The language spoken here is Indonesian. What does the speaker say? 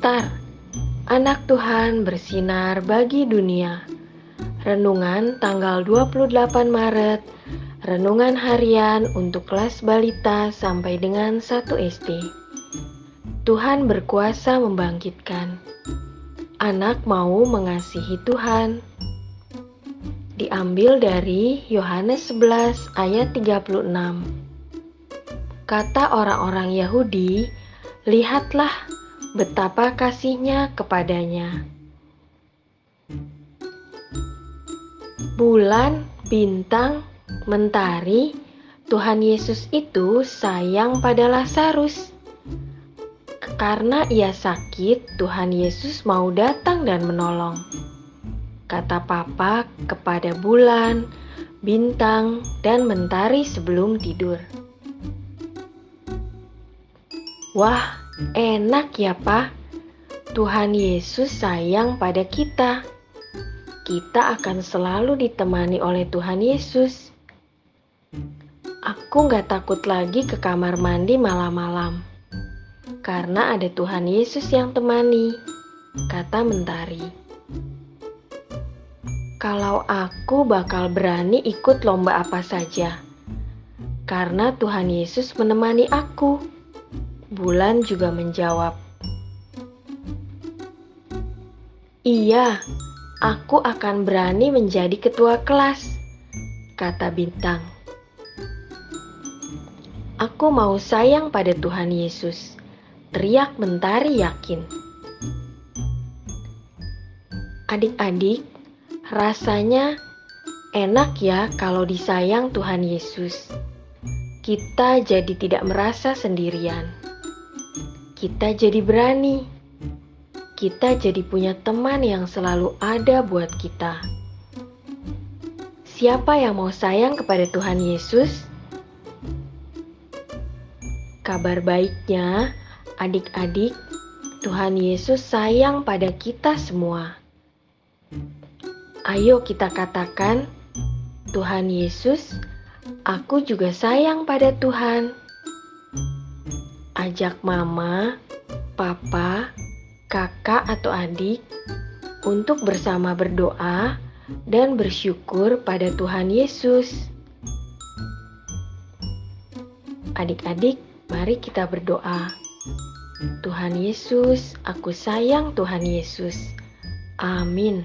Star, anak Tuhan bersinar bagi dunia. Renungan tanggal 28 Maret, renungan harian untuk kelas balita sampai dengan 1 SD. Tuhan berkuasa membangkitkan. Anak mau mengasihi Tuhan. Diambil dari Yohanes 11 ayat 36. Kata orang-orang Yahudi, "Lihatlah betapa kasihnya kepadanya. Bulan, bintang, mentari, Tuhan Yesus itu sayang pada Lazarus. Karena ia sakit, Tuhan Yesus mau datang dan menolong. Kata Papa kepada bulan, bintang, dan mentari sebelum tidur. Wah, Enak ya, Pak. Tuhan Yesus sayang pada kita. Kita akan selalu ditemani oleh Tuhan Yesus. Aku gak takut lagi ke kamar mandi malam-malam. Karena ada Tuhan Yesus yang temani, kata Mentari. Kalau aku bakal berani ikut lomba apa saja, karena Tuhan Yesus menemani aku. Bulan juga menjawab, "Iya, aku akan berani menjadi ketua kelas," kata Bintang. "Aku mau sayang pada Tuhan Yesus," teriak Mentari yakin. Adik-adik, rasanya enak ya kalau disayang Tuhan Yesus. Kita jadi tidak merasa sendirian kita jadi berani. Kita jadi punya teman yang selalu ada buat kita. Siapa yang mau sayang kepada Tuhan Yesus? Kabar baiknya, adik-adik, Tuhan Yesus sayang pada kita semua. Ayo kita katakan, Tuhan Yesus, aku juga sayang pada Tuhan ajak mama, papa, kakak atau adik untuk bersama berdoa dan bersyukur pada Tuhan Yesus. Adik-adik, mari kita berdoa. Tuhan Yesus, aku sayang Tuhan Yesus. Amin.